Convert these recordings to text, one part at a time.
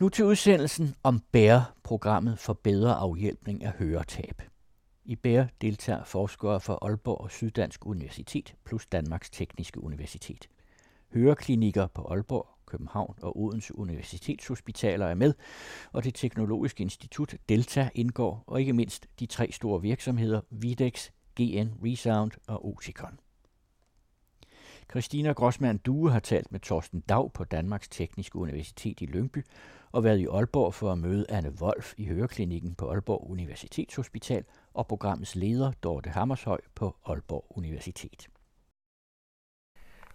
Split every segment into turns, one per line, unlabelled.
Nu til udsendelsen om BÆRE-programmet for bedre afhjælpning af høretab. I BÆRE deltager forskere fra Aalborg og Syddansk Universitet plus Danmarks Tekniske Universitet. Høreklinikker på Aalborg, København og Odense Universitetshospitaler er med, og det teknologiske institut Delta indgår, og ikke mindst de tre store virksomheder Videx, GN Resound og Oticon. Christina Grossmann Due har talt med Torsten Dag på Danmarks Tekniske Universitet i Lyngby og været i Aalborg for at møde Anne Wolf i Høreklinikken på Aalborg Universitetshospital og programmets leder Dorte Hammershøj på Aalborg Universitet.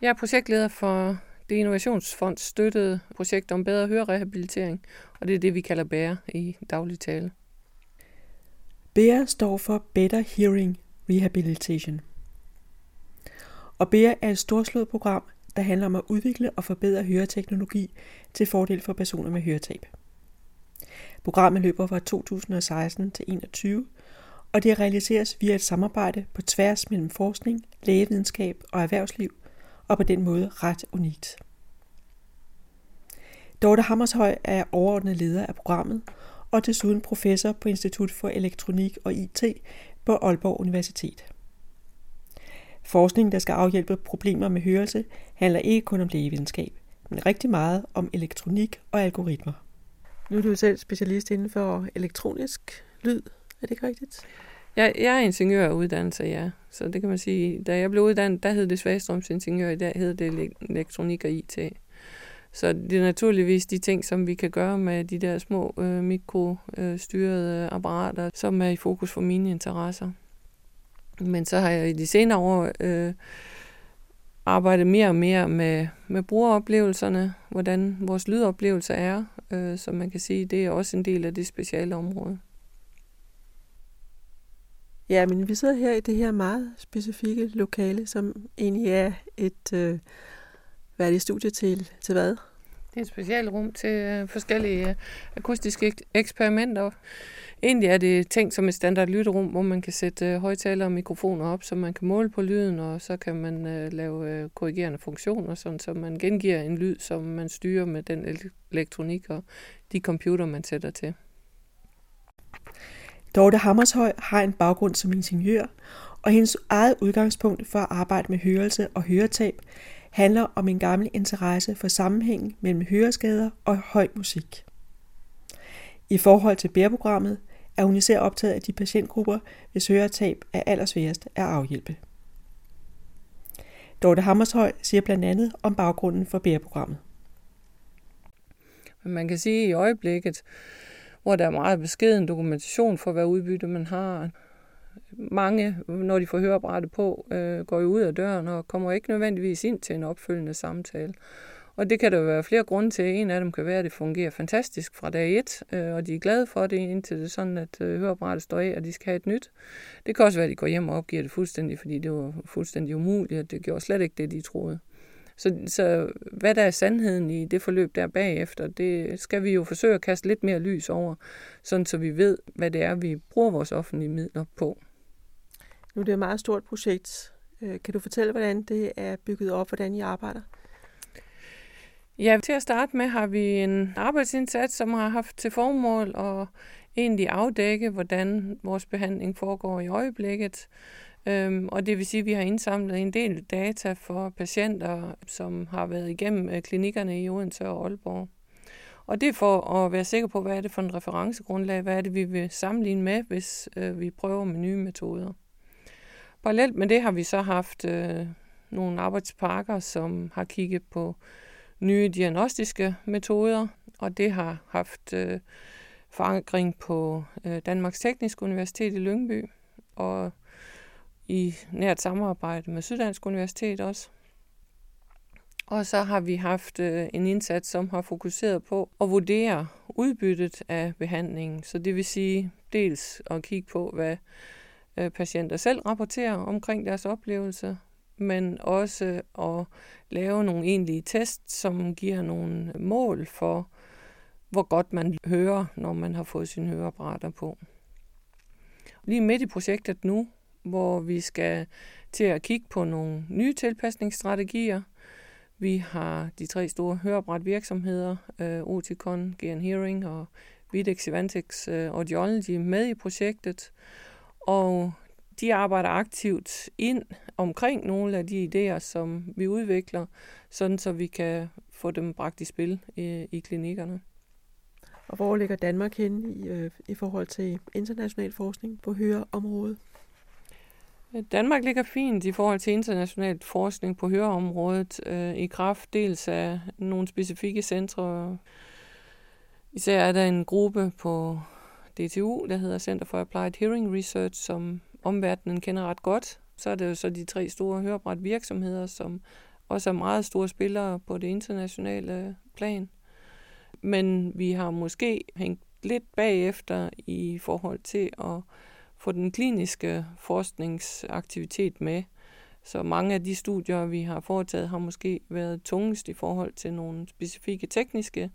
Jeg er projektleder for det Innovationsfond støttede projekt om bedre hørerehabilitering, og det er det, vi kalder BÆRE i daglig tale.
BEAR står for Better Hearing Rehabilitation. Og BEA er et storslået program, der handler om at udvikle og forbedre høreteknologi til fordel for personer med høretab. Programmet løber fra 2016 til 2021, og det realiseres via et samarbejde på tværs mellem forskning, lægevidenskab og erhvervsliv, og på den måde ret unikt. Dorte Hammershøj er overordnet leder af programmet, og desuden professor på Institut for Elektronik og IT på Aalborg Universitet. Forskning, der skal afhjælpe problemer med hørelse, handler ikke kun om lægevidenskab, men rigtig meget om elektronik og algoritmer. Nu er du selv specialist inden for elektronisk lyd, er det ikke rigtigt?
Jeg, jeg er ingeniør uddannelse, ja. Så det kan man sige, da jeg blev uddannet, der hed det svagstrømsingeniør, i dag hedder det elektronik og IT. Så det er naturligvis de ting, som vi kan gøre med de der små øh, mikrostyrede øh, apparater, som er i fokus for mine interesser. Men så har jeg i de senere år øh, arbejdet mere og mere med, med brugeroplevelserne, hvordan vores lydoplevelser er, øh, så man kan sige, det er også en del af det speciale område.
Ja, men vi sidder her i det her meget specifikke lokale, som egentlig er et, øh, hvad er det, studie til, til hvad?
Det er et specielt rum til øh, forskellige øh, akustiske eksperimenter. Egentlig er det tænkt som et standard lytterum, hvor man kan sætte øh, højtalere og mikrofoner op, så man kan måle på lyden, og så kan man øh, lave øh, korrigerende funktioner, sådan, så man gengiver en lyd, som man styrer med den elektronik og de computer, man sætter til.
Dorte Hammershøj har en baggrund som ingeniør, og hendes eget udgangspunkt for at arbejde med hørelse og høretab handler om en gammel interesse for sammenhængen mellem høreskader og høj musik. I forhold til bæreprogrammet er hun især optaget af de patientgrupper, hvis høretab er allersværest at afhjælpe. Dorte Hammershøj siger blandt andet om baggrunden for bæreprogrammet.
Man kan sige, at i øjeblikket hvor der er meget beskeden dokumentation for, hvad udbytte man har. Mange, når de får høreapparatet på, øh, går jo ud af døren og kommer ikke nødvendigvis ind til en opfølgende samtale. Og det kan der være flere grunde til. En af dem kan være, at det fungerer fantastisk fra dag et, øh, og de er glade for det, indtil det er sådan, at øh, høreapparatet står af, og de skal have et nyt. Det kan også være, at de går hjem og opgiver det fuldstændig, fordi det var fuldstændig umuligt, og det gjorde slet ikke det, de troede. Så, så hvad der er sandheden i det forløb der bagefter, det skal vi jo forsøge at kaste lidt mere lys over, sådan så vi ved, hvad det er, vi bruger vores offentlige midler på.
Nu er det et meget stort projekt. Øh, kan du fortælle, hvordan det er bygget op, hvordan I arbejder?
Ja, til at starte med har vi en arbejdsindsats, som har haft til formål at egentlig afdække, hvordan vores behandling foregår i øjeblikket. Øhm, og det vil sige, at vi har indsamlet en del data for patienter, som har været igennem øh, klinikkerne i Odense og Aalborg. Og det er for at være sikker på, hvad er det for en referencegrundlag, hvad er det, vi vil sammenligne med, hvis øh, vi prøver med nye metoder. Parallelt med det har vi så haft øh, nogle arbejdspakker, som har kigget på nye diagnostiske metoder, og det har haft øh, forankring på øh, Danmarks Tekniske Universitet i Lyngby, og i nært samarbejde med Syddansk Universitet også. Og så har vi haft øh, en indsats, som har fokuseret på at vurdere udbyttet af behandlingen. Så det vil sige dels at kigge på, hvad øh, patienter selv rapporterer omkring deres oplevelse, men også at lave nogle egentlige tests, som giver nogle mål for, hvor godt man hører, når man har fået sine høreapparater på. Lige midt i projektet nu, hvor vi skal til at kigge på nogle nye tilpasningsstrategier, Vi har de tre store høreapparat virksomheder, øh, Oticon, GN Hearing og Videx Evantix øh, Audiology med i projektet. Og de arbejder aktivt ind omkring nogle af de idéer, som vi udvikler, sådan så vi kan få dem bragt i spil i, i klinikkerne.
Og hvor ligger Danmark hen i, øh, i forhold til international forskning på høreområdet?
Danmark ligger fint i forhold til international forskning på høreområdet øh, i kraft dels af nogle specifikke centre. Især er der en gruppe på DTU, der hedder Center for Applied Hearing Research, som omverdenen kender ret godt. Så er det jo så de tre store hørebræt virksomheder, som også er meget store spillere på det internationale plan. Men vi har måske hængt lidt bagefter i forhold til at få den kliniske forskningsaktivitet med. Så mange af de studier, vi har foretaget, har måske været tungest i forhold til nogle specifikke tekniske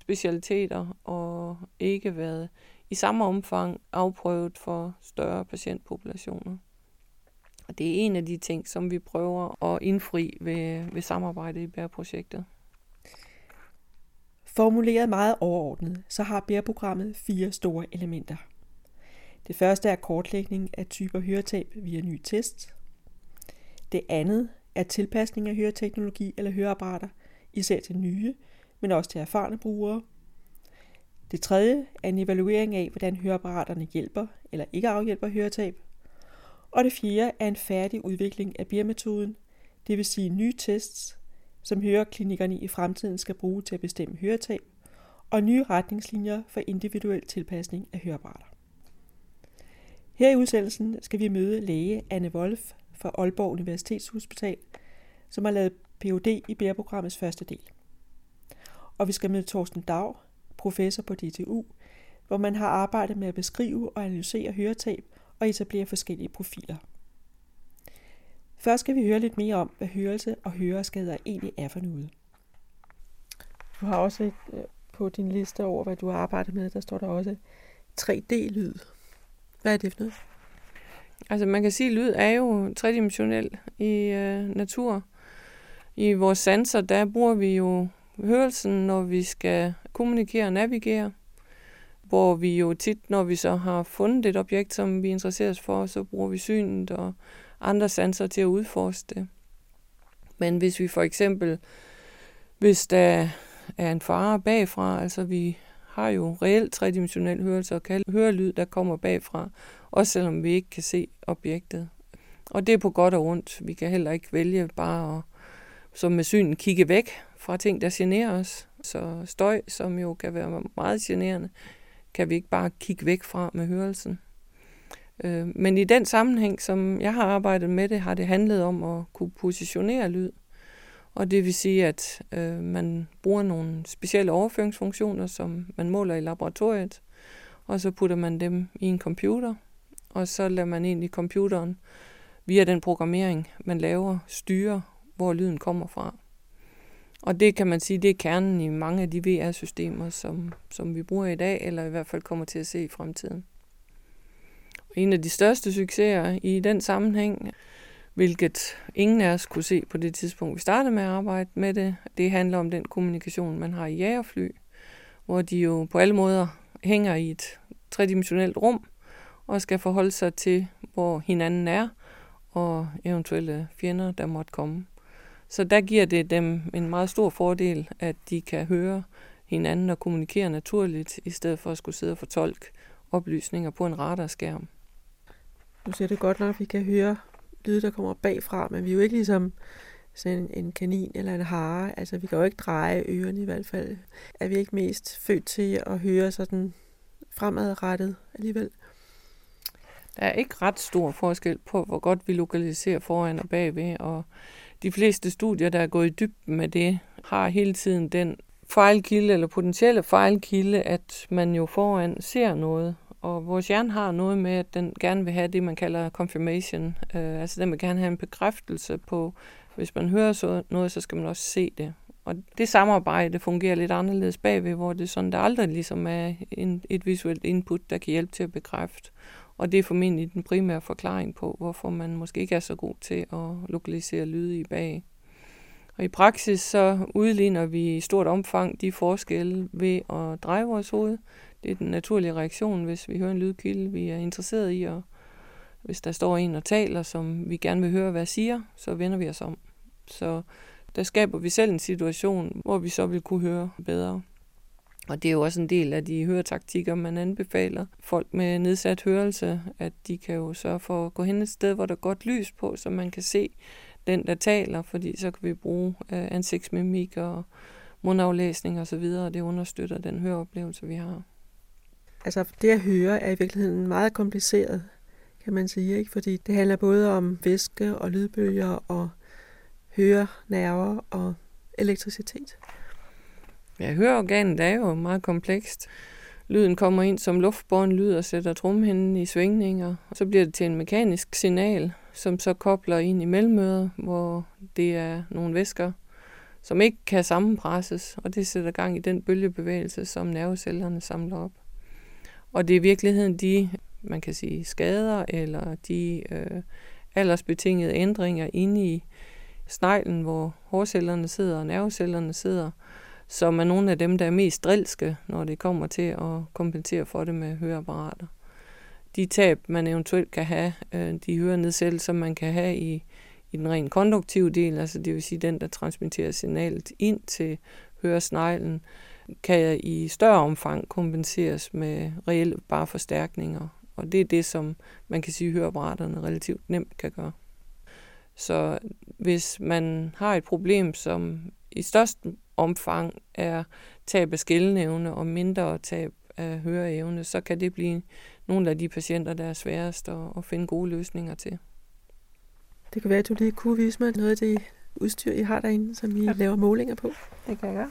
specialiteter, og ikke været i samme omfang afprøvet for større patientpopulationer. Og det er en af de ting, som vi prøver at indfri ved, ved samarbejde i bæreprojektet.
Formuleret meget overordnet, så har bæreprogrammet fire store elementer. Det første er kortlægning af typer høretab via nye test. Det andet er tilpasning af høreteknologi eller høreapparater, især til nye, men også til erfarne brugere. Det tredje er en evaluering af, hvordan høreapparaterne hjælper eller ikke afhjælper høretab. Og det fjerde er en færdig udvikling af BIR-metoden, det vil sige nye tests, som høreklinikkerne i fremtiden skal bruge til at bestemme høretab, og nye retningslinjer for individuel tilpasning af høreapparater. Her i udsendelsen skal vi møde læge Anne Wolf fra Aalborg Universitetshospital, som har lavet Ph.D. i bærprogrammets første del. Og vi skal møde Thorsten Dag, professor på DTU, hvor man har arbejdet med at beskrive og analysere høretab og etablere forskellige profiler. Først skal vi høre lidt mere om, hvad hørelse og høreskader egentlig er for noget. Du har også et, øh, på din liste over, hvad du har arbejdet med, der står der også 3D-lyd. Hvad er det for noget?
Altså man kan sige, at lyd er jo tredimensionel i øh, natur. I vores sanser, der bruger vi jo hørelsen, når vi skal kommunikere og navigere. Hvor vi jo tit, når vi så har fundet et objekt, som vi interesserer os for, så bruger vi synet og andre sanser til at udforske det. Men hvis vi for eksempel, hvis der er en fare bagfra, altså vi har jo reelt tredimensionel hørelse og kan høre lyd, der kommer bagfra, også selvom vi ikke kan se objektet. Og det er på godt og ondt. Vi kan heller ikke vælge bare at, som med synen, kigge væk fra ting, der generer os. Så støj, som jo kan være meget generende, kan vi ikke bare kigge væk fra med hørelsen. Øh, men i den sammenhæng, som jeg har arbejdet med det, har det handlet om at kunne positionere lyd. Og det vil sige, at øh, man bruger nogle specielle overføringsfunktioner, som man måler i laboratoriet, og så putter man dem i en computer, og så lader man egentlig i computeren via den programmering, man laver, styre, hvor lyden kommer fra. Og det kan man sige, det er kernen i mange af de VR-systemer, som, som vi bruger i dag, eller i hvert fald kommer til at se i fremtiden. Og en af de største succeser i den sammenhæng hvilket ingen af os kunne se på det tidspunkt, vi startede med at arbejde med det. Det handler om den kommunikation, man har i jægerfly, hvor de jo på alle måder hænger i et tredimensionelt rum og skal forholde sig til, hvor hinanden er og eventuelle fjender, der måtte komme. Så der giver det dem en meget stor fordel, at de kan høre hinanden og kommunikere naturligt, i stedet for at skulle sidde og fortolke oplysninger på en radarskærm.
Nu ser det godt nok, at vi kan høre lyde, der kommer bagfra, men vi er jo ikke ligesom sådan en, en kanin eller en hare. Altså, vi kan jo ikke dreje ørerne i hvert fald. Er vi ikke mest født til at høre sådan fremadrettet alligevel?
Der er ikke ret stor forskel på, hvor godt vi lokaliserer foran og bagved, og de fleste studier, der er gået i dybden med det, har hele tiden den fejlkilde eller potentielle fejlkilde, at man jo foran ser noget, og vores hjerne har noget med, at den gerne vil have det, man kalder confirmation. Øh, altså den vil gerne have en bekræftelse på, hvis man hører så noget, så skal man også se det. Og det samarbejde fungerer lidt anderledes bagved, hvor det er sådan, der aldrig ligesom er en, et visuelt input, der kan hjælpe til at bekræfte. Og det er formentlig den primære forklaring på, hvorfor man måske ikke er så god til at lokalisere lyde i bag. Og i praksis så udligner vi i stort omfang de forskelle ved at dreje vores hoved. Det er den naturlige reaktion, hvis vi hører en lydkilde, vi er interesseret i, og hvis der står en og taler, som vi gerne vil høre, hvad siger, så vender vi os om. Så der skaber vi selv en situation, hvor vi så vil kunne høre bedre. Og det er jo også en del af de høretaktikker, man anbefaler folk med nedsat hørelse, at de kan jo sørge for at gå hen et sted, hvor der er godt lys på, så man kan se den, der taler, fordi så kan vi bruge øh, ansigtsmimik og mundaflæsning og så videre, og det understøtter den høreoplevelse, vi har.
Altså det at høre er i virkeligheden meget kompliceret, kan man sige, ikke? fordi det handler både om væske og lydbølger og hørenerver og elektricitet.
Ja, høreorganet er jo meget komplekst. Lyden kommer ind som luftbåren lyd og sætter trumhinden i svingninger. Og så bliver det til en mekanisk signal, som så kobler ind i mellemøret, hvor det er nogle væsker, som ikke kan sammenpresses, og det sætter gang i den bølgebevægelse, som nervecellerne samler op. Og det er i virkeligheden de, man kan sige, skader eller de øh, aldersbetingede ændringer inde i sneglen, hvor hårcellerne sidder og nervecellerne sidder, som er nogle af dem, der er mest drilske, når det kommer til at kompensere for det med høreapparater. De tab, man eventuelt kan have, øh, de hørenedsættelser, man kan have i, i den rent konduktive del, altså det vil sige den, der transmitterer signalet ind til høresneglen, kan i større omfang kompenseres med reelle bare forstærkninger. Og det er det, som man kan sige, høreapparaterne relativt nemt kan gøre. Så hvis man har et problem, som i størst omfang er tab af skældenevne og mindre tab af høreevne, så kan det blive nogle af de patienter, der er sværest at, at finde gode løsninger til.
Det kan være, at du lige kunne vise mig noget af det udstyr, I har derinde, som I ja. laver målinger på.
Det kan jeg gøre.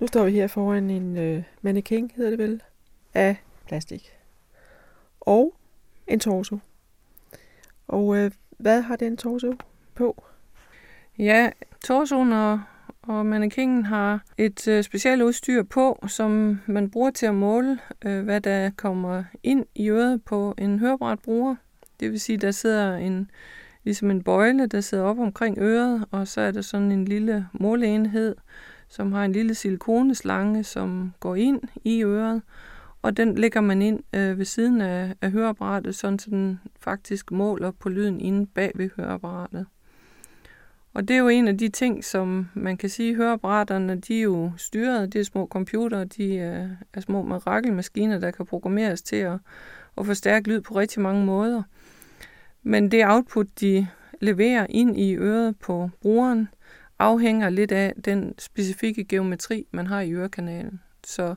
Nu står vi her foran en øh, mannequin, hedder det vel, af plastik. Og en torso. Og øh, hvad har den torso på?
Ja, torsoen og, og mannekingen har et øh, specielt udstyr på, som man bruger til at måle, øh, hvad der kommer ind i øret på en hørebræt bruger. Det vil sige, der sidder en ligesom en bøjle, der sidder op omkring øret, og så er der sådan en lille måleenhed, som har en lille silikoneslange, som går ind i øret, og den lægger man ind øh, ved siden af, af høreapparatet, sådan så den faktisk måler på lyden inde bag ved høreapparatet. Og det er jo en af de ting, som man kan sige, høreapparaterne, de er jo styret, det er små computere, de er, er små mirakelmaskiner, der kan programmeres til at, at forstærke lyd på rigtig mange måder. Men det output, de leverer ind i øret på brugeren, afhænger lidt af den specifikke geometri, man har i ørekanalen. Så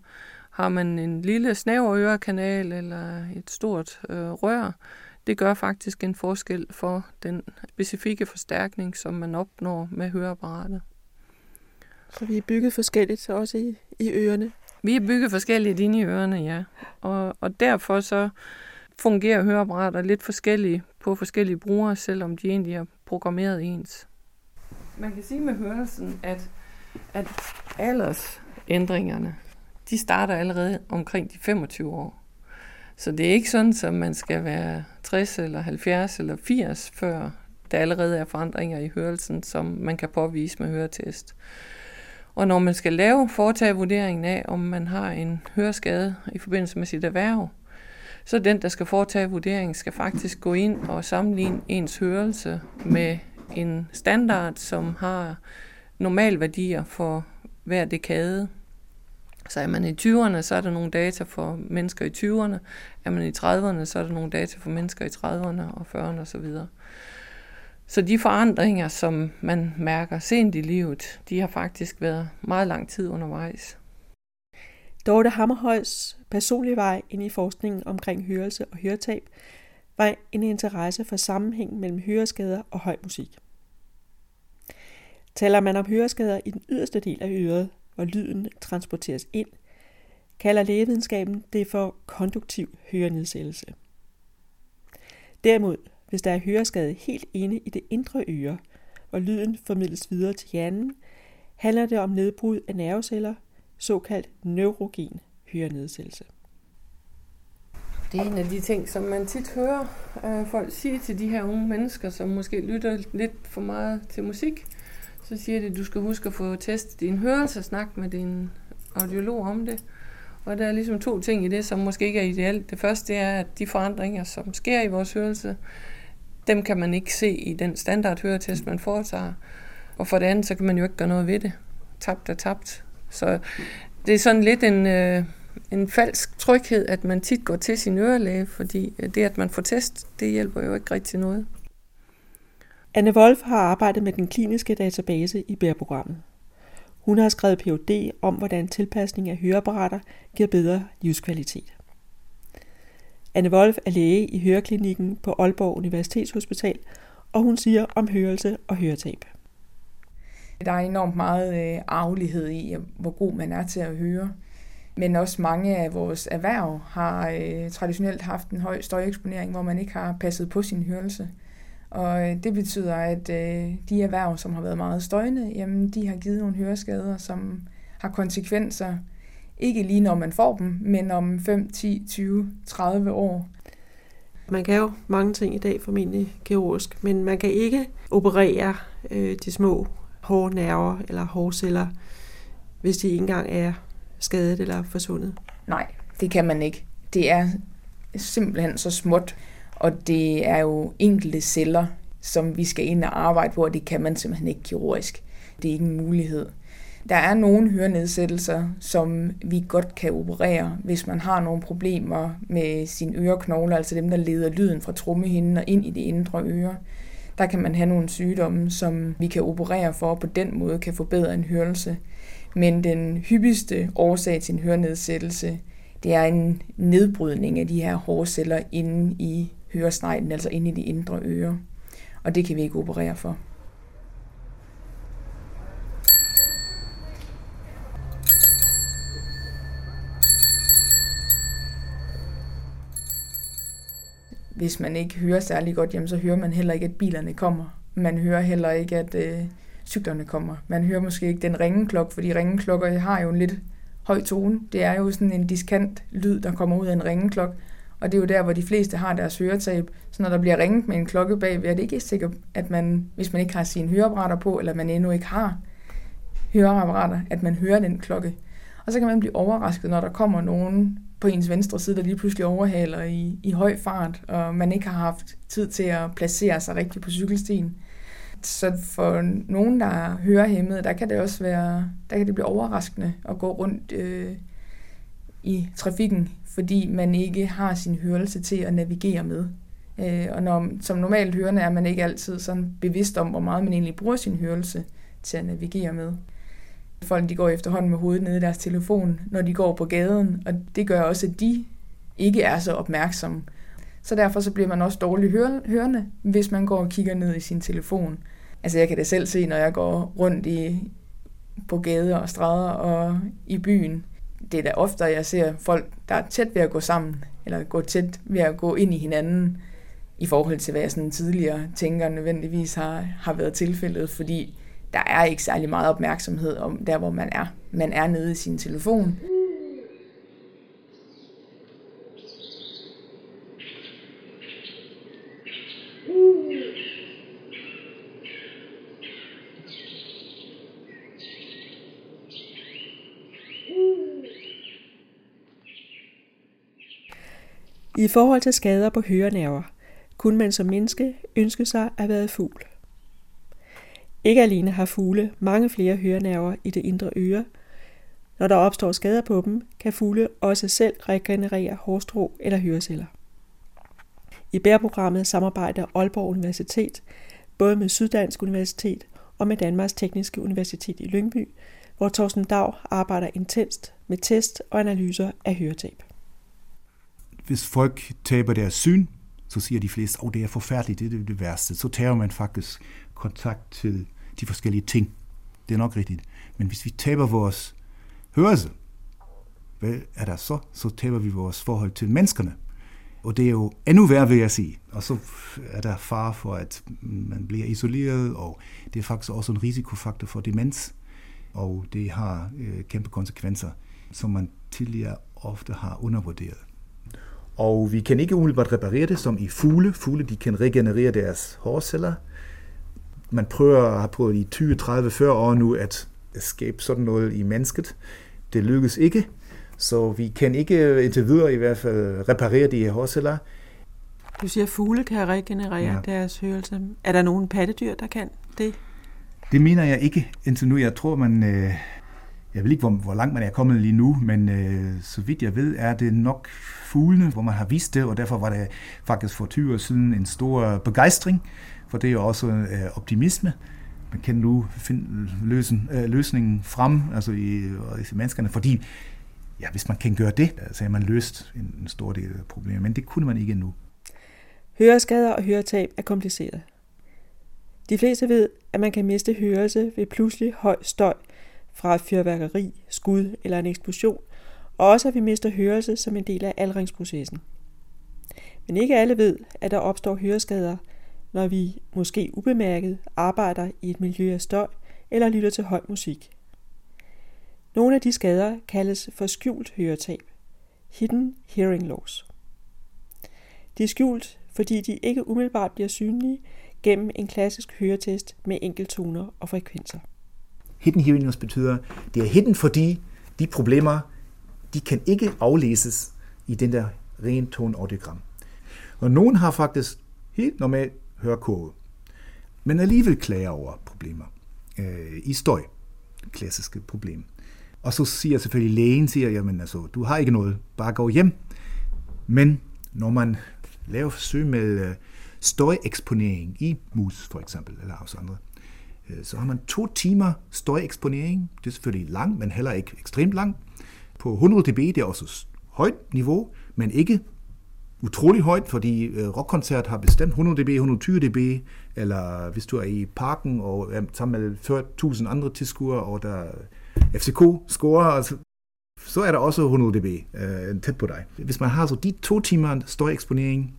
har man en lille snæver ørekanal eller et stort øh, rør, det gør faktisk en forskel for den specifikke forstærkning, som man opnår med høreapparatet.
Så vi er bygget forskelligt også i, i ørerne?
Vi er bygget forskelligt inde i ørerne, ja. Og, og derfor så fungerer høreapparater lidt forskellige på forskellige brugere, selvom de egentlig er programmeret ens. Man kan sige med hørelsen, at, at aldersændringerne, de starter allerede omkring de 25 år. Så det er ikke sådan, at man skal være 60 eller 70 eller 80, før der allerede er forandringer i hørelsen, som man kan påvise med høretest. Og når man skal lave foretage vurderingen af, om man har en høreskade i forbindelse med sit erhverv, så den, der skal foretage vurderingen, skal faktisk gå ind og sammenligne ens hørelse med en standard, som har normalværdier for hver dekade. Så er man i 20'erne, så er der nogle data for mennesker i 20'erne. Er man i 30'erne, så er der nogle data for mennesker i 30'erne og 40'erne osv. Så de forandringer, som man mærker sent i livet, de har faktisk været meget lang tid undervejs.
Dorte Hammerhøjs personlige vej ind i forskningen omkring hørelse og høretab var en interesse for sammenhæng mellem høreskader og høj musik. Taler man om høreskader i den yderste del af øret, hvor lyden transporteres ind, kalder lægevidenskaben det for konduktiv hørenedsættelse. Derimod, hvis der er høreskade helt inde i det indre øre, hvor lyden formidles videre til hjernen, handler det om nedbrud af nerveceller, såkaldt neurogen hørenedsættelse.
Det er en af de ting, som man tit hører øh, folk sige til de her unge mennesker, som måske lytter lidt for meget til musik. Så siger de, at du skal huske at få testet din hørelse og snakke med din audiolog om det. Og der er ligesom to ting i det, som måske ikke er ideelt. Det første er, at de forandringer, som sker i vores hørelse, dem kan man ikke se i den standard høretest, man foretager. Og for det andet, så kan man jo ikke gøre noget ved det. Tabt er tabt. Så det er sådan lidt en, øh, en falsk tryghed, at man tit går til sin ørelæge, fordi øh, det, at man får test, det hjælper jo ikke rigtig noget.
Anne Wolf har arbejdet med den kliniske database i BER-programmet. Hun har skrevet Ph.D. om, hvordan tilpasning af høreapparater giver bedre livskvalitet. Anne Wolf er læge i høreklinikken på Aalborg Universitetshospital, og hun siger om hørelse og høretab.
Der er enormt meget øh, arvelighed i, hvor god man er til at høre. Men også mange af vores erhverv har øh, traditionelt haft en høj støjeksponering, hvor man ikke har passet på sin hørelse. Og øh, det betyder, at øh, de erhverv, som har været meget støjende, jamen, de har givet nogle høreskader, som har konsekvenser, ikke lige når man får dem, men om 5, 10, 20, 30 år.
Man kan jo mange ting i dag formentlig kirurgisk, men man kan ikke operere øh, de små hårde nerver eller hårceller, hvis de ikke engang er skadet eller forsvundet?
Nej, det kan man ikke. Det er simpelthen så småt, og det er jo enkelte celler, som vi skal ind og arbejde på, og det kan man simpelthen ikke kirurgisk. Det er ikke en mulighed. Der er nogle hørenedsættelser, som vi godt kan operere, hvis man har nogle problemer med sine øreknogler, altså dem, der leder lyden fra trommehinden og ind i det indre øre. Der kan man have nogle sygdomme, som vi kan operere for, og på den måde kan forbedre en hørelse. Men den hyppigste årsag til en hørenedsættelse, det er en nedbrydning af de her hårceller inde i høresneglen, altså inde i de indre ører. Og det kan vi ikke operere for. Hvis man ikke hører særlig godt, jamen, så hører man heller ikke, at bilerne kommer. Man hører heller ikke, at øh, cyklerne kommer. Man hører måske ikke den ringeklokke, fordi ringeklokker har jo en lidt høj tone. Det er jo sådan en diskant lyd, der kommer ud af en ringeklokke. Og det er jo der, hvor de fleste har deres høretab. Så når der bliver ringet med en klokke bagved, er det ikke sikkert, at man, hvis man ikke har sine høreapparater på, eller man endnu ikke har høreapparater, at man hører den klokke. Og så kan man blive overrasket, når der kommer nogen på ens venstre side, der lige pludselig overhaler i, i høj fart, og man ikke har haft tid til at placere sig rigtigt på cykelstien. Så for nogen, der er hørehæmmede, der kan det også være, der kan det blive overraskende at gå rundt øh, i trafikken, fordi man ikke har sin hørelse til at navigere med. Øh, og når, som normalt hørende er man ikke altid sådan bevidst om, hvor meget man egentlig bruger sin hørelse til at navigere med. Folk de går efterhånden med hovedet nede i deres telefon, når de går på gaden, og det gør også, at de ikke er så opmærksomme. Så derfor så bliver man også dårlig hørende, hvis man går og kigger ned i sin telefon. Altså jeg kan det selv se, når jeg går rundt i, på gader og stræder og i byen. Det er da ofte, jeg ser folk, der er tæt ved at gå sammen, eller gå tæt ved at gå ind i hinanden, i forhold til, hvad jeg sådan tidligere tænker nødvendigvis har, har været tilfældet, fordi der er ikke særlig meget opmærksomhed om der, hvor man er. Man er nede i sin telefon.
I forhold til skader på hørenerver, kunne man som menneske ønske sig at have fugl. Ikke alene har fugle mange flere hørenerver i det indre øre. Når der opstår skader på dem, kan fugle også selv regenerere hårstrå eller høreceller. I bærprogrammet samarbejder Aalborg Universitet både med Syddansk Universitet og med Danmarks Tekniske Universitet i Lyngby, hvor Thorsten Dag arbejder intenst med test og analyser af høretab.
Hvis folk taber deres syn, så siger de fleste, at oh, det er forfærdeligt, det er det værste. Så tager man faktisk kontakt til de forskellige ting. Det er nok rigtigt. Men hvis vi taber vores hørelse, hvad er der så? Så taber vi vores forhold til menneskerne. Og det er jo endnu værre, vil jeg sige. Og så er der far for, at man bliver isoleret, og det er faktisk også en risikofaktor for demens. Og det har øh, kæmpe konsekvenser, som man tidligere ofte har undervurderet. Og vi kan ikke umiddelbart reparere det, som i fugle. Fugle de kan regenerere deres hårceller. Man prøver, har prøvet i 20, 30, 40 år nu at skabe sådan noget i mennesket. Det lykkes ikke, så vi kan ikke indtil videre i hvert fald reparere de her hårceller.
Du siger, at fugle kan regenerere ja. deres hørelse. Er der nogen pattedyr, der kan det?
Det mener jeg ikke indtil nu. Jeg tror, man... Øh, jeg ved ikke, hvor, hvor langt man er kommet lige nu, men øh, så vidt jeg ved, er det nok fuglene, hvor man har vist det, og derfor var det faktisk for 20 år siden en stor begejstring, for det er jo også øh, optimisme. Man kan nu finde løsen, øh, løsningen frem altså i, øh, i menneskerne, fordi ja, hvis man kan gøre det, så har man løst en, en stor del af problemet, men det kunne man ikke endnu.
Høreskader og høretab er kompliceret. De fleste ved, at man kan miste hørelse ved pludselig høj støj fra fyrværkeri, skud eller en eksplosion, og også at vi mister hørelse som en del af aldringsprocessen. Men ikke alle ved, at der opstår høreskader, når vi måske ubemærket arbejder i et miljø af støj eller lytter til høj musik. Nogle af de skader kaldes for skjult høretab, hidden hearing loss. De er skjult, fordi de ikke umiddelbart bliver synlige gennem en klassisk høretest med enkeltoner og frekvenser.
Hidden hearing betyder, det er hidden, fordi de problemer, de kan ikke aflæses i den der ren tonaudiogram. Og nogen har faktisk helt normalt hørekurve, men alligevel klager over problemer øh, i støj. Klassiske problem. Og så siger selvfølgelig lægen, siger, jamen altså, du har ikke noget, bare gå hjem. Men når man laver forsøg med øh, støjeksponering i mus for eksempel, eller også andre, Øh, så har man to timer støjeksponering. Det er selvfølgelig lang, men heller ikke ekstremt lang. På 100 dB, det er også højt niveau, men ikke utrolig højt, fordi øh, rockkoncert har bestemt 100 dB, 120 dB, eller hvis du er i parken og er sammen med 40.000 andre tilskuere, og der øh, FCK scorer, altså, så er der også 100 dB øh, tæt på dig. Hvis man har så de to timer støjeksponering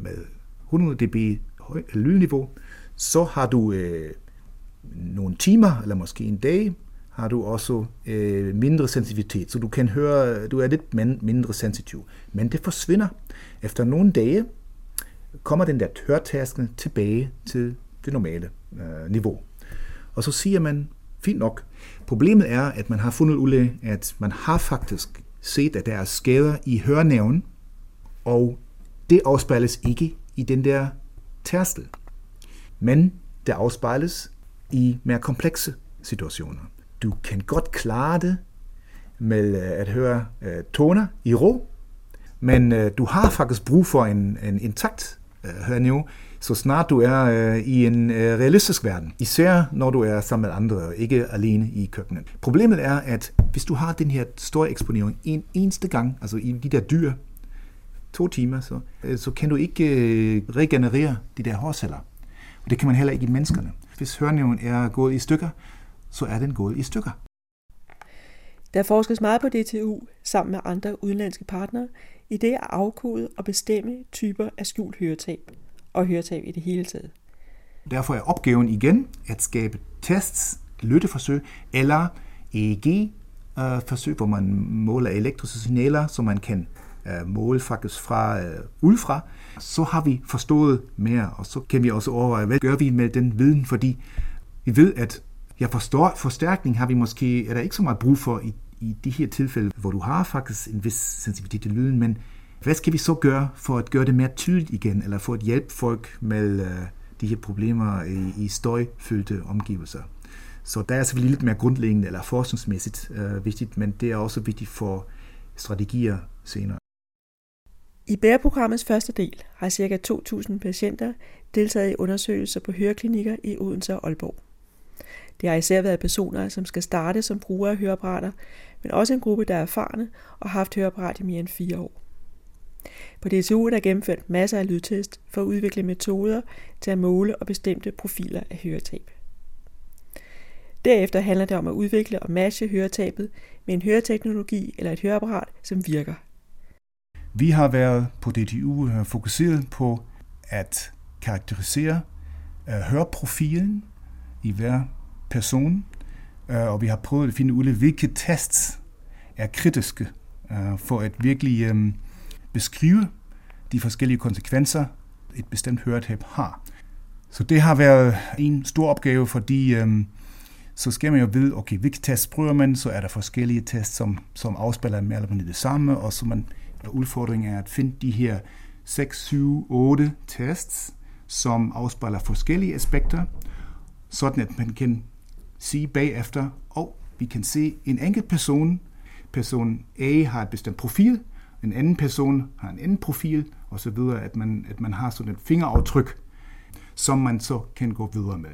med 100 dB høj, lydniveau, så har du øh, nogle timer, eller måske en dag, har du også øh, mindre sensitivitet, så du kan høre, du er lidt mindre sensitiv. Men det forsvinder. Efter nogle dage kommer den der hørtasken tilbage til det normale øh, niveau. Og så siger man, fint nok. Problemet er, at man har fundet ud af, at man har faktisk set, at der er skader i hørnæven, og det afspejles ikke i den der tærstel. Men det afspejles i mere komplekse situationer. Du kan godt klare det med øh, at høre uh, toner i ro, men uh, du har faktisk brug for en, en intakt uh, hørniveau, så snart du er uh, i en uh, realistisk verden. Især når du er sammen med andre, og ikke alene i køkkenet. Problemet er, at hvis du har den her store eksponering en eneste gang, altså i de der dyr, to timer, så, uh, så kan du ikke uh, regenerere de der hårceller. Og det kan man heller ikke i menneskerne. Hvis hørnæven er gået i stykker, så er den gået i stykker.
Der forskes meget på DTU sammen med andre udenlandske partnere i det at afkode og bestemme typer af skjult høretab og høretab i det hele taget.
Derfor er opgaven igen at skabe tests, lytteforsøg eller EEG-forsøg, hvor man måler elektriske signaler, så man kan øh, måle faktisk fra øh. Så har vi forstået mere, og så kan vi også overveje, hvad gør vi med den viden, fordi vi ved, at jeg forstår, forstærkning har vi måske, er der ikke så meget brug for i, i de her tilfælde, hvor du har faktisk en vis sensitivitet til lyden, men hvad skal vi så gøre for at gøre det mere tydeligt igen, eller for at hjælpe folk med uh, de her problemer i, i støjfyldte omgivelser? Så der er selvfølgelig lidt mere grundlæggende eller forskningsmæssigt øh, vigtigt, men det er også vigtigt for strategier senere.
I bæreprogrammets første del har ca. 2.000 patienter deltaget i undersøgelser på høreklinikker i Odense og Aalborg. Det har især været personer, som skal starte som brugere af høreapparater, men også en gruppe, der er erfarne og har haft høreapparat i mere end fire år. På DTU er der gennemført masser af lydtest for at udvikle metoder til at måle og bestemte profiler af høretab. Derefter handler det om at udvikle og matche høretabet med en høreteknologi eller et høreapparat, som virker.
Vi har været på DTU øh, fokuseret på at karakterisere øh, høreprofilen i hver person, øh, og vi har prøvet at finde ud af, hvilke tests er kritiske øh, for at virkelig øh, beskrive de forskellige konsekvenser, et bestemt høretab har. Så det har været en stor opgave, fordi øhm, så skal man jo vide, okay, hvilke tests prøver man, så er der forskellige tests, som, som afspiller mere eller mindre det samme, og så man, og udfordringen er at finde de her 6, 7, 8 tests, som afspejler forskellige aspekter, sådan at man kan sige bagefter, og oh, vi kan se en enkelt person, person A har et bestemt profil, en anden person har en anden profil, og så videre, at man, at man har sådan et fingeraftryk, som man så kan gå videre med.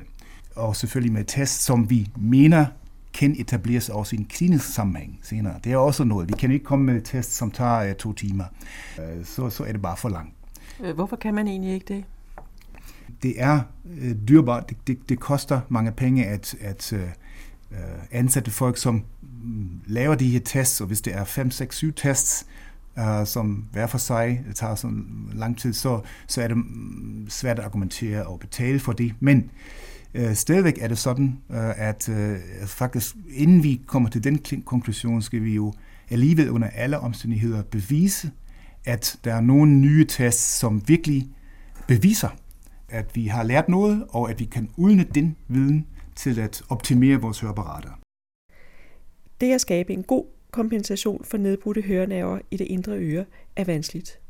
Og selvfølgelig med tests, som vi mener kan etableres også i en klinisk sammenhæng senere. Det er også noget. Vi kan ikke komme med test, som tager uh, to timer. Uh, så, så er det bare for langt.
Øh, hvorfor kan man egentlig ikke det?
Det er uh, dyrbart. Det, det, det koster mange penge at, at uh, ansætte folk, som mm, laver de her tests, og hvis det er 5, 6, 7 tests, uh, som hver for sig tager så lang tid, så, så er det mm, svært at argumentere og betale for det. Men Øh, stadigvæk er det sådan, øh, at øh, faktisk inden vi kommer til den konklusion, skal vi jo alligevel under alle omstændigheder bevise, at der er nogle nye tests, som virkelig beviser, at vi har lært noget, og at vi kan udnytte den viden til at optimere vores høreapparater.
Det at skabe en god kompensation for nedbrudte hørenerver i det indre øre er vanskeligt.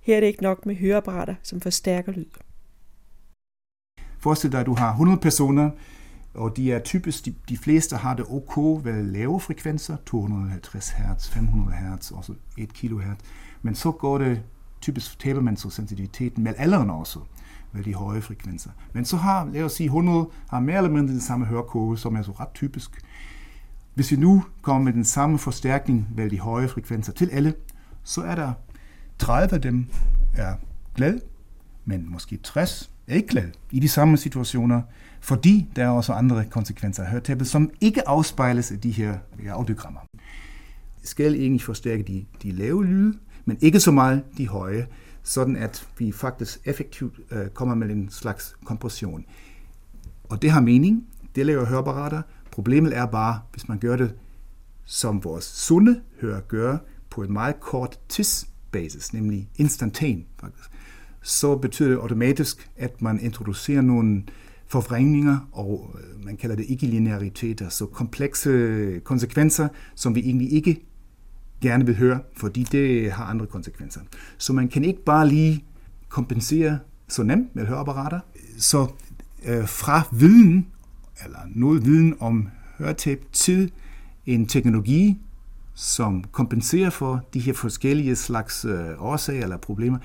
Her er det ikke nok med høreapparater, som forstærker lyd.
Forestil dig, at du har 100 personer, og de er typisk, de, de fleste har det ok ved lave frekvenser, 250 Hz, 500 Hz, også 1 kHz. Men så går det, typisk taler man så sensitiviteten med alderen også, med de høje frekvenser. Men så har, lad os sige, 100 har mere eller mindre den samme hørekode, som er så ret typisk. Hvis vi nu kommer med den samme forstærkning ved de høje frekvenser til alle, så er der 30 af dem er glade, men måske 60 ikke i de samme situationer, fordi der er også andre konsekvenser af hørtabet, som ikke afspejles af de her audiogrammer. Skal egentlig forstærke de, de lave lyde, men ikke så meget de høje, sådan at vi faktisk effektivt øh, kommer med en slags kompression. Og det har mening, det laver høreapparater, Problemet er bare, hvis man gør det, som vores sunde hører gør, på en meget kort tidsbasis, nemlig instantan faktisk, så betyder det automatisk, at man introducerer nogle forvrængninger, og øh, man kalder det ikke-lineariteter, så komplekse konsekvenser, som vi egentlig ikke gerne vil høre, fordi det har andre konsekvenser. Så man kan ikke bare lige kompensere så nemt med høreapparater. Så øh, fra viden eller noget viden om høretab til en teknologi, som kompenserer for de her forskellige slags øh, årsager eller problemer,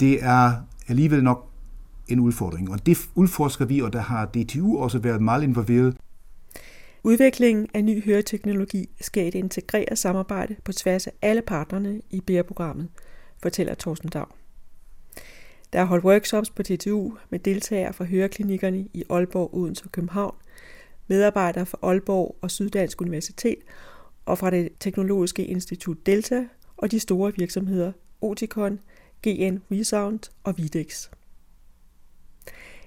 det er alligevel nok en udfordring. Og det udforsker vi, og der har DTU også været meget involveret.
Udviklingen af ny høreteknologi skal et integreret samarbejde på tværs af alle partnerne i BR-programmet, fortæller Thorsten Dag. Der er holdt workshops på DTU med deltagere fra høreklinikkerne i Aalborg, Odense og København, medarbejdere fra Aalborg og Syddansk Universitet og fra det teknologiske institut Delta og de store virksomheder Oticon, GN Resound og Videx.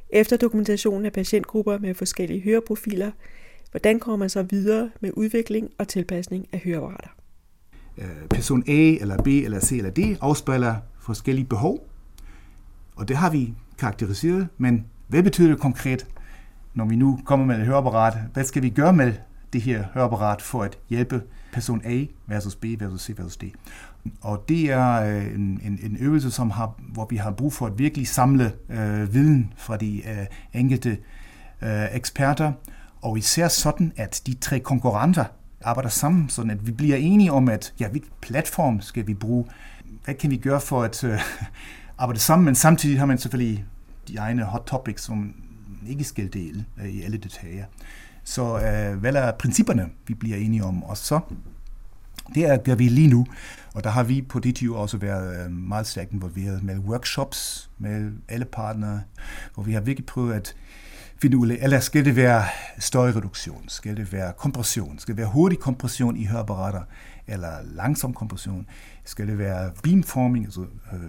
Efter dokumentationen af patientgrupper med forskellige høreprofiler, hvordan kommer man så videre med udvikling og tilpasning af høreapparater?
Øh, person A eller B eller C eller D afspejler forskellige behov, og det har vi karakteriseret, men hvad betyder det konkret? når vi nu kommer med et høreapparat, hvad skal vi gøre med det her høreapparat for at hjælpe person A versus B versus C versus D. Og det er øh, en, en, en øvelse, som har, hvor vi har brug for at virkelig samle øh, viden fra de øh, enkelte øh, eksperter, og især sådan, at de tre konkurrenter arbejder sammen, sådan at vi bliver enige om, at ja, hvilken platform skal vi bruge, hvad kan vi gøre for at øh, arbejde sammen, men samtidig har man selvfølgelig de egne hot topics, som ikke skal dele øh, i alle detaljer. Så øh, hvad er principperne, vi bliver enige om? Og så, det er, gør vi lige nu. Og der har vi på DTU også været øh, meget stærkt involveret med workshops med alle partnere, hvor vi har virkelig prøvet at finde ud af, eller skal det være støjreduktion, skal det være kompression, skal det være hurtig kompression i høreapparater, eller langsom kompression, skal det være beamforming, altså øh,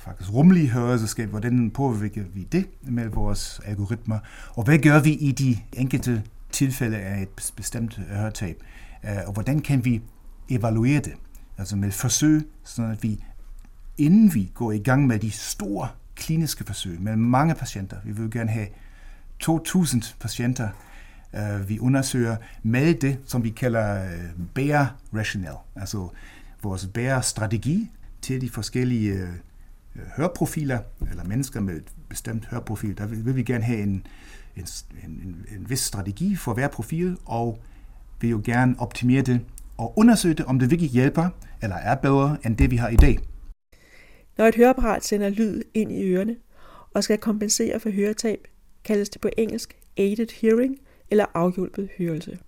faktisk rummelige hørelseskab, hvordan påvirker vi det med vores algoritmer, og hvad gør vi i de enkelte tilfælde af et bestemt øh, høretab, øh, og hvordan kan vi evaluere det, altså med forsøg, sådan at vi inden vi går i gang med de store kliniske forsøg med mange patienter, vi vil gerne have 2.000 patienter, øh, vi undersøger med det, som vi kalder øh, rationale, altså vores bære strategi til de forskellige Øh, hørprofiler, eller mennesker med et bestemt hørprofil, der vil vi gerne have en, en, en, en vis strategi for hver profil, og vil jo gerne optimere det og undersøge det, om det virkelig hjælper, eller er bedre end det, vi har i dag.
Når et høreapparat sender lyd ind i ørerne og skal kompensere for høretab, kaldes det på engelsk aided hearing eller afhjulpet hørelse.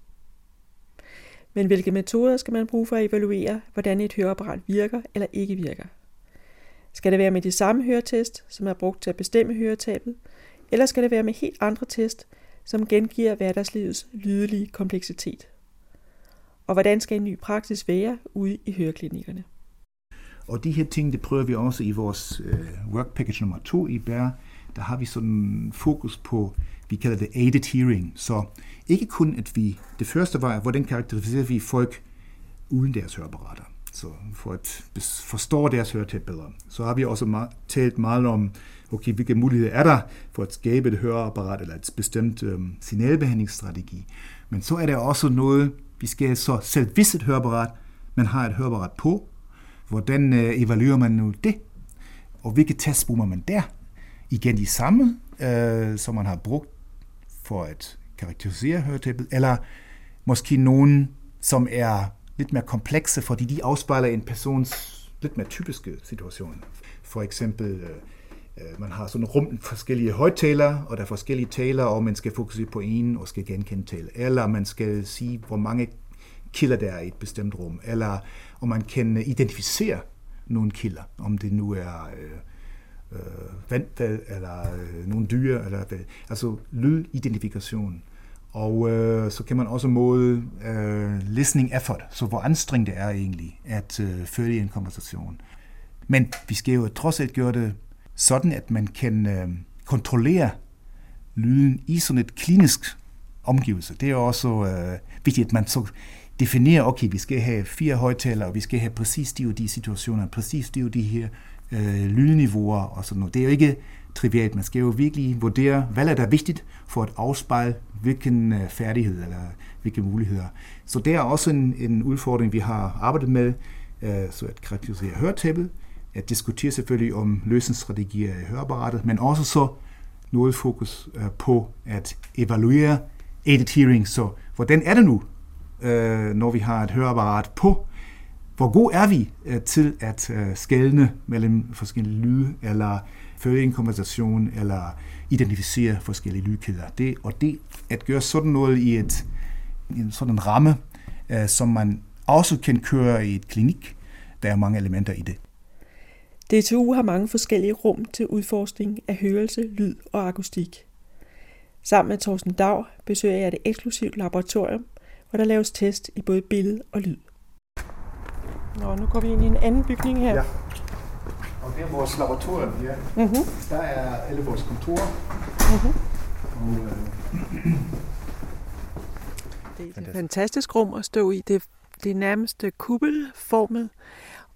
Men hvilke metoder skal man bruge for at evaluere, hvordan et høreapparat virker eller ikke virker? Skal det være med de samme høretest, som er brugt til at bestemme høretabet, eller skal det være med helt andre test, som gengiver hverdagslivets lydelige kompleksitet? Og hvordan skal en ny praksis være ude i høreklinikkerne?
Og de her ting, det prøver vi også i vores øh, work package nummer 2 i BER. Der har vi sådan fokus på, vi kalder det aided hearing. Så ikke kun, at vi, det første var, hvordan karakteriserer vi folk uden deres høreapparater. Så for at forstå deres høretab bedre. Så har vi også meget, talt meget om, okay, hvilke muligheder er der for at skabe et høreapparat eller et bestemt øhm, signalbehandlingsstrategi. Men så er der også noget, vi skal så selv hvis et høreapparat, man har et høreapparat på, hvordan øh, evaluerer man nu det? Og hvilke tests bruger man der? Igen de samme, øh, som man har brugt for at karakterisere høretabet, eller måske nogen, som er lidt mere komplekse, fordi de afspejler en persons lidt mere typiske situation. For eksempel, øh, øh man har sådan rum forskellige højtaler, og der er forskellige taler, og man skal fokusere på en og skal genkende tale. Eller man skal sige, hvor mange kilder der er i et bestemt rum. Eller om man kan identificere nogle kilder, om det nu er øh, øh, vandfald, eller øh, nogle dyr, eller altså lydidentifikation. Og øh, så kan man også måle øh, listening effort, så hvor anstrengt det er egentlig at øh, følge en konversation. Men vi skal jo trods alt gøre det sådan, at man kan øh, kontrollere lyden i sådan et klinisk omgivelse. Det er også øh, vigtigt, at man så definerer, okay, vi skal have fire højtalere, og vi skal have præcis de og de situationer, præcis de og de her øh, lydniveauer og sådan noget. Det er jo ikke trivialt. Man skal jo virkelig vurdere, hvad er der vigtigt for at afspejle hvilken øh, færdighed eller hvilke muligheder. Så det er også en, en udfordring, vi har arbejdet med, øh, så at karakterisere hørtæppet, at diskutere selvfølgelig om løsningsstrategier i høreapparatet, men også så noget fokus øh, på at evaluere aided hearing. Så hvordan er det nu, når vi har et høreapparat på? Hvor god er vi til at skælne mellem forskellige lyde, eller føre en konversation, eller identificere forskellige lydkæder. Det, og det at gøre sådan noget i et, en sådan ramme, uh, som man også kan køre i et klinik, der er mange elementer i det.
DTU har mange forskellige rum til udforskning af hørelse, lyd og akustik. Sammen med Thorsten Dag besøger jeg det eksklusivt laboratorium, hvor der laves test i både billede og lyd. Nå, nu går vi ind i en anden bygning her.
Ja. Det er vores laboratorium her. Mm-hmm. Der er alle vores kontorer. Mm-hmm. Og, øh,
det er et fantastisk rum at stå i. Det, det er nærmest kuppelformet,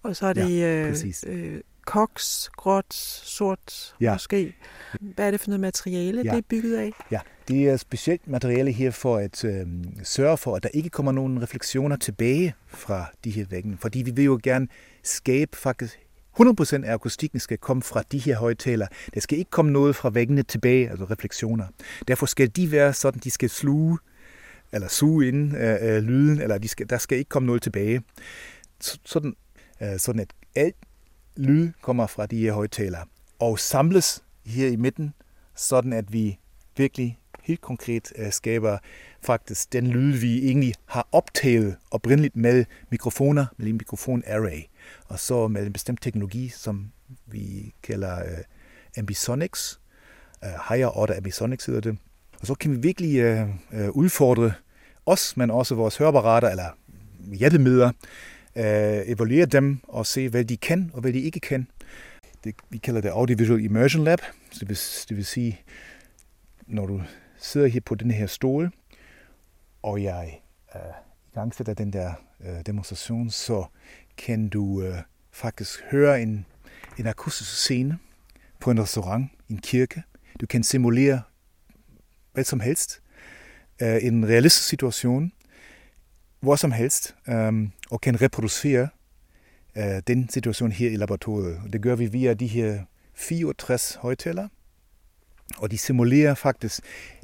og så er det ja, øh, øh, koks, gråt, sort ja. måske. Hvad er det for noget materiale, ja. det er bygget af?
Ja, det er specielt materiale her for at øh, sørge for, at der ikke kommer nogen refleksioner tilbage fra de her vægge. Fordi vi vil jo gerne skabe faktisk 100% af akustikken skal komme fra de her højtaler. Der skal ikke komme noget fra væggene tilbage, altså refleksioner. Derfor skal de være sådan, de skal sluge eller suge ind øh, øh, lyden, eller de skal, der skal ikke komme noget tilbage. Sådan, øh, sådan at alt lyd kommer fra de her højtaler og samles her i midten, sådan at vi virkelig helt konkret øh, skaber faktisk den lyd, vi egentlig har optaget oprindeligt med mikrofoner, med en mikrofon array og så med en bestemt teknologi, som vi kalder uh, ambisonics, uh, higher order ambisonics hedder det. Og så kan vi virkelig uh, udfordre os, men også vores høreapparater eller hjælpemidler, uh, evaluere dem og se, hvad de kan og hvad de ikke kan. Det, vi kalder det Audiovisual Immersion Lab, så det vil, det vil sige, når du sidder her på den her stol, og jeg uh, i gang sætter den der uh, demonstration, så kan du øh, faktisk høre en, en akustisk scene på en restaurant, en kirke. Du kan simulere hvad som helst. Øh, en realistisk situation, hvor som helst, øh, og kan reproducere øh, den situation her i laboratoriet. Det gør vi via de her 64 højtaler, og de simulerer faktisk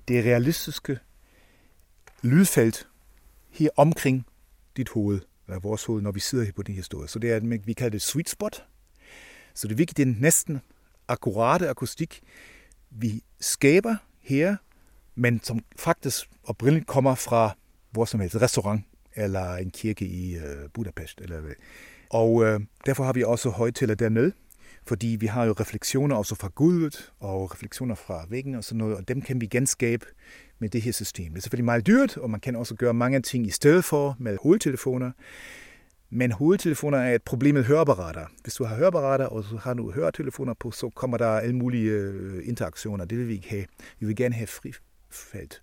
det realistiske lydfelt her omkring dit hoved, eller vores hoved, når vi sidder her på den historie. Så det er, vi kalder det sweet spot. Så det er virkelig den næsten akkurate akustik, vi skaber her, men som faktisk oprindeligt kommer fra hvor som helst, restaurant eller en kirke i øh, Budapest. Eller, og øh, derfor har vi også højtaler dernede, fordi vi har jo refleksioner også fra gulvet og refleksioner fra væggen og sådan noget, og dem kan vi genskabe med det her system. Det er selvfølgelig meget dyrt, og man kan også gøre mange ting i stedet for med hovedtelefoner. Men hovedtelefoner er et problem med høreapparater. Hvis du har høreapparater, og så har du høretelefoner på, så kommer der alle mulige øh, interaktioner. Det vil vi ikke have. Vi vil gerne have frifelt.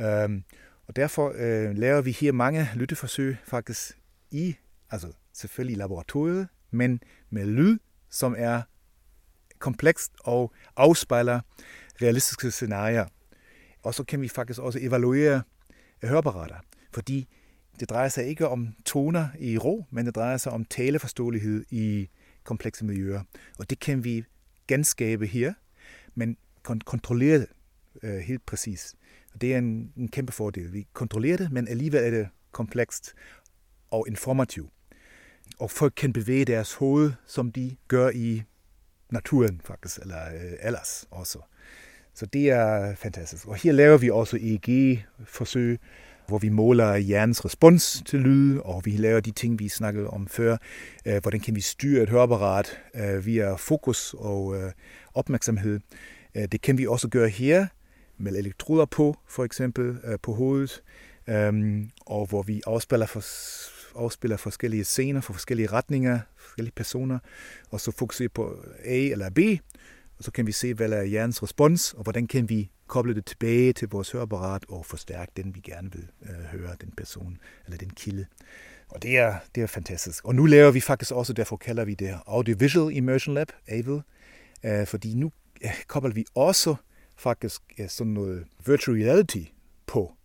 Øhm, og derfor øh, laver vi her mange lytteforsøg faktisk i, altså selvfølgelig i laboratoriet, men med lyd, som er komplekst og afspejler realistiske scenarier. Og så kan vi faktisk også evaluere høreapparater, fordi det drejer sig ikke om toner i ro, men det drejer sig om taleforståelighed i komplekse miljøer. Og det kan vi genskabe her, men kon- kontrollere det øh, helt præcis. Og det er en, en kæmpe fordel. Vi kontrollerer det, men alligevel er det komplekst og informativt. Og folk kan bevæge deres hoved, som de gør i naturen faktisk, eller øh, ellers også. Så det er fantastisk. Og her laver vi også EEG-forsøg, hvor vi måler hjernens respons til lyd, og vi laver de ting, vi snakkede om før. Øh, hvordan kan vi styre et høreapparat øh, via fokus og øh, opmærksomhed. Øh, det kan vi også gøre her med elektroder på, for eksempel øh, på hovedet, øhm, og hvor vi afspiller, for, afspiller forskellige scener for forskellige retninger, forskellige personer, og så fokuserer på A eller B, og så kan vi se, hvad er hjernens respons, og hvordan kan vi koble det tilbage til vores høreapparat og forstærke den, vi gerne vil øh, høre, den person eller den kilde. Og det er, det er fantastisk. Og nu laver vi faktisk også, derfor kalder vi det Audiovisual Immersion Lab, AVIL, øh, fordi nu øh, kobler vi også faktisk øh, sådan noget virtual reality på,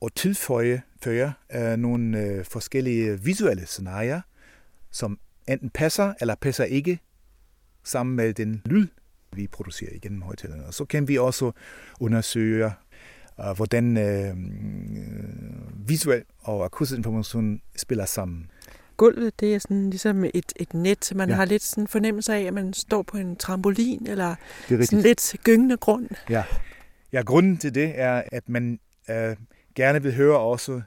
og tilføje fører, øh, nogle øh, forskellige visuelle scenarier, som enten passer eller passer ikke sammen med den lyd, vi producerer igennem højtalerne. Og så kan vi også undersøge, uh, hvordan uh, visuel og akustisk information spiller sammen.
Gulvet, det er sådan ligesom et, et net. Man ja. har lidt sådan fornemmelse af, at man står på en trampolin, eller sådan lidt gyngende grund.
Ja. ja, grunden til det er, at man uh, gerne vil høre også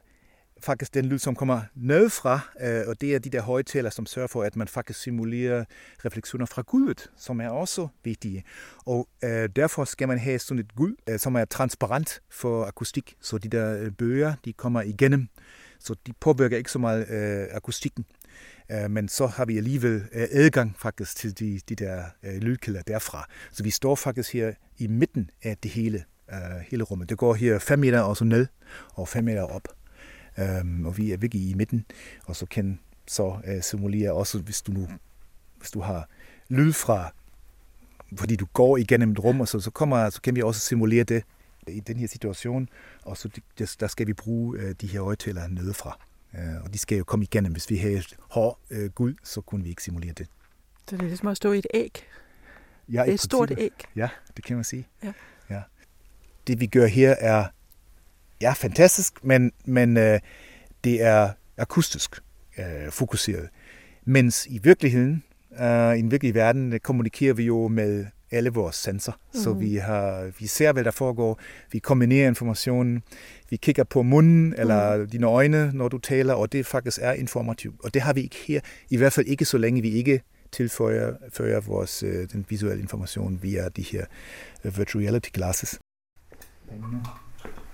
faktisk den lyd, som kommer nedfra, øh, og det er de der højtaler, som sørger for, at man faktisk simulerer refleksioner fra gulvet, som er også vigtige. Og øh, derfor skal man have sådan et guld, øh, som er transparent for akustik, så de der øh, bøger, de kommer igennem, så de påvirker ikke så meget øh, akustikken. Øh, men så har vi alligevel øh, adgang faktisk til de, de der øh, lydkilder derfra. Så vi står faktisk her i midten af det hele, øh, hele rummet. Det går her 5 meter og så ned, og 5 meter op. Øhm, og vi er virkelig i midten, og så kan så øh, simulere også, hvis du nu hvis du har lyd fra, fordi du går igennem et rum, og så, så, kommer, så kan vi også simulere det i den her situation, og så der skal vi bruge øh, de her højtalere nedefra. Øh, og de skal jo komme igennem. Hvis vi har et hård øh, guld, så kunne vi ikke simulere det.
Så det er ligesom at stå i et æg?
Ja,
det er et stort æg.
Ja, det kan man sige.
Ja.
Ja. Det vi gør her er ja, fantastisk, men, men øh, det er akustisk øh, fokuseret. Mens i virkeligheden, øh, i den virkelige verden, kommunikerer vi jo med alle vores sensorer. Mm. Så vi, har, vi ser, hvad der foregår. Vi kombinerer informationen. Vi kigger på munden eller mm. dine øjne, når du taler, og det faktisk er informativt. Og det har vi ikke her. I hvert fald ikke så længe vi ikke tilføjer vores, øh, den visuelle information via de her uh, virtual reality glasses.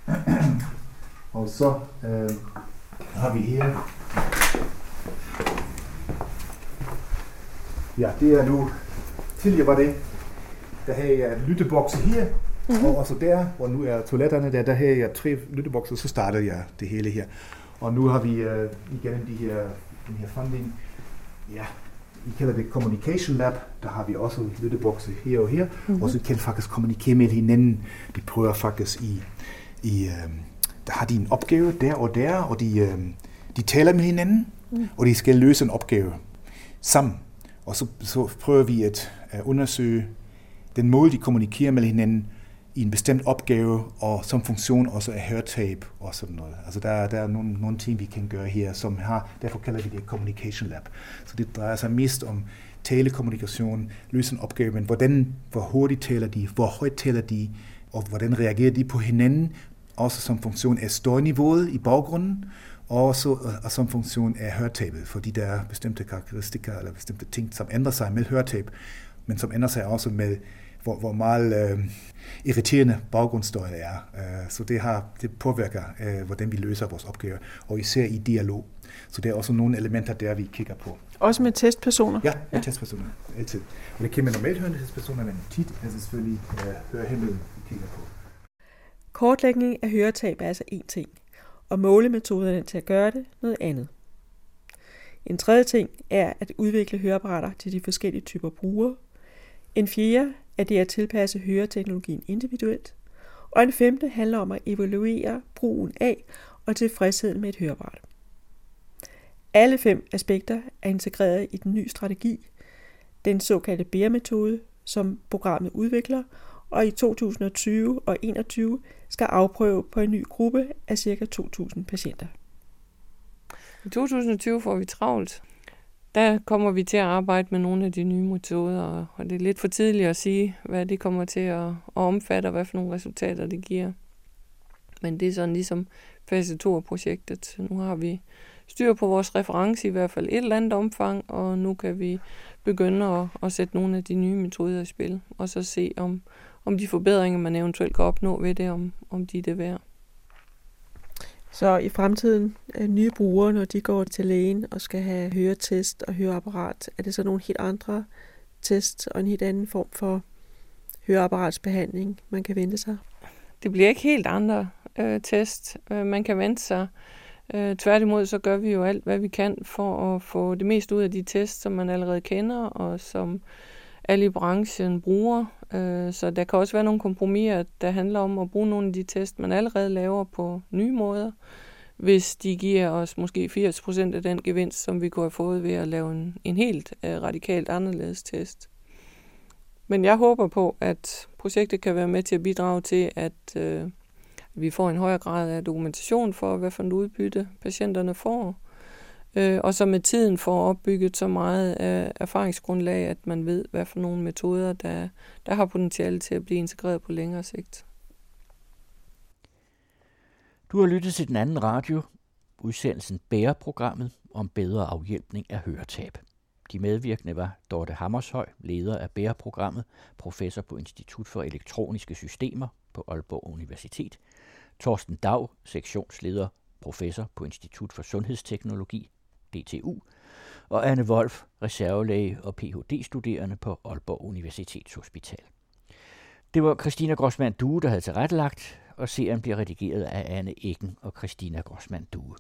Og så øh, har vi her Ja, det er nu, tidligere var det, der havde jeg lyttebokse her, mm-hmm. og også der, hvor nu er toiletterne der, der havde jeg tre lyttebokse, så startede jeg det hele her. Og nu har vi øh, igen de her, den her funding. Ja, vi kalder det Communication Lab. Der har vi også lyttebokse her og her, mm-hmm. og så kan faktisk kommunikere med hinanden. De prøver faktisk i, i øh, der har de en opgave der og der, og de, øh, de taler med hinanden, mm. og de skal løse en opgave sammen. Og så, så prøver vi at, at undersøge den måde, de kommunikerer med hinanden i en bestemt opgave, og som funktion også af hørtape og sådan noget. Altså der, der er nogle, nogle ting, vi kan gøre her, som har, derfor kalder vi det Communication Lab. Så det drejer sig mest om telekommunikation, løse en opgave, men hvordan, hvor hurtigt taler de, hvor højt taler de, og hvordan reagerer de på hinanden, også som funktion af støjniveauet i baggrunden, og så, øh, og som funktion af hørtabet, fordi der er bestemte karakteristikker eller bestemte ting, som ændrer sig med hørtab, men som ændrer sig også med, hvor, hvor meget øh, irriterende baggrundsstøj er. Øh, så det, har, det påvirker, øh, hvordan vi løser vores opgaver, og især i dialog. Så det er også nogle elementer, der vi kigger på.
Også med testpersoner?
Ja, med ja. testpersoner, altid. Og det kan man normalt høre testpersoner, men tit er det selvfølgelig øh, hørehæmmede, vi kigger på.
Kortlægning af høretab er altså én ting, og målemetoderne til at gøre det noget andet. En tredje ting er at udvikle høreapparater til de forskellige typer brugere. En fjerde at det at tilpasse høreteknologien individuelt. Og en femte handler om at evaluere brugen af og tilfredsheden med et høreapparat. Alle fem aspekter er integreret i den nye strategi, den såkaldte BEAR-metode, som programmet udvikler, og i 2020 og 2021 skal afprøve på en ny gruppe af ca. 2.000 patienter.
I 2020 får vi travlt. Der kommer vi til at arbejde med nogle af de nye metoder, og det er lidt for tidligt at sige, hvad det kommer til at, at omfatte, og hvad for nogle resultater det giver. Men det er sådan ligesom fase 2 af projektet. Nu har vi styr på vores reference i hvert fald et eller andet omfang, og nu kan vi begynde at, at sætte nogle af de nye metoder i spil, og så se om, om de forbedringer, man eventuelt kan opnå ved det, om, om de er det værd.
Så i fremtiden, øh, nye brugere, når de går til lægen og skal have høretest og høreapparat, er det så nogle helt andre test og en helt anden form for høreapparatsbehandling, man kan vente sig?
Det bliver ikke helt andre øh, test, øh, man kan vente sig. Øh, tværtimod så gør vi jo alt, hvad vi kan for at få det mest ud af de test, som man allerede kender, og som alle i branchen bruger. Øh, så der kan også være nogle kompromiser, der handler om at bruge nogle af de test, man allerede laver på nye måder, hvis de giver os måske 80% af den gevinst, som vi kunne have fået ved at lave en, en helt øh, radikalt anderledes test. Men jeg håber på, at projektet kan være med til at bidrage til, at øh, vi får en højere grad af dokumentation for, hvad for en udbytte patienterne får, øh, og så med tiden får opbygget så meget øh, erfaringsgrundlag, at man ved, hvad for nogle metoder, der, der har potentiale til at blive integreret på længere sigt.
Du har lyttet til den anden radio, udsendelsen Bæreprogrammet om bedre afhjælpning af høretab. De medvirkende var Dorte Hammershøj, leder af Bæreprogrammet, professor på Institut for Elektroniske Systemer på Aalborg Universitet, Torsten Dag, sektionsleder, professor på Institut for Sundhedsteknologi DTU, og Anne Wolf, reservelæge og Ph.D.-studerende på Aalborg Universitetshospital. Det var Christina Grossmann Due, der havde tilrettelagt, og serien bliver redigeret af Anne Eggen og Christina Grossmann Due.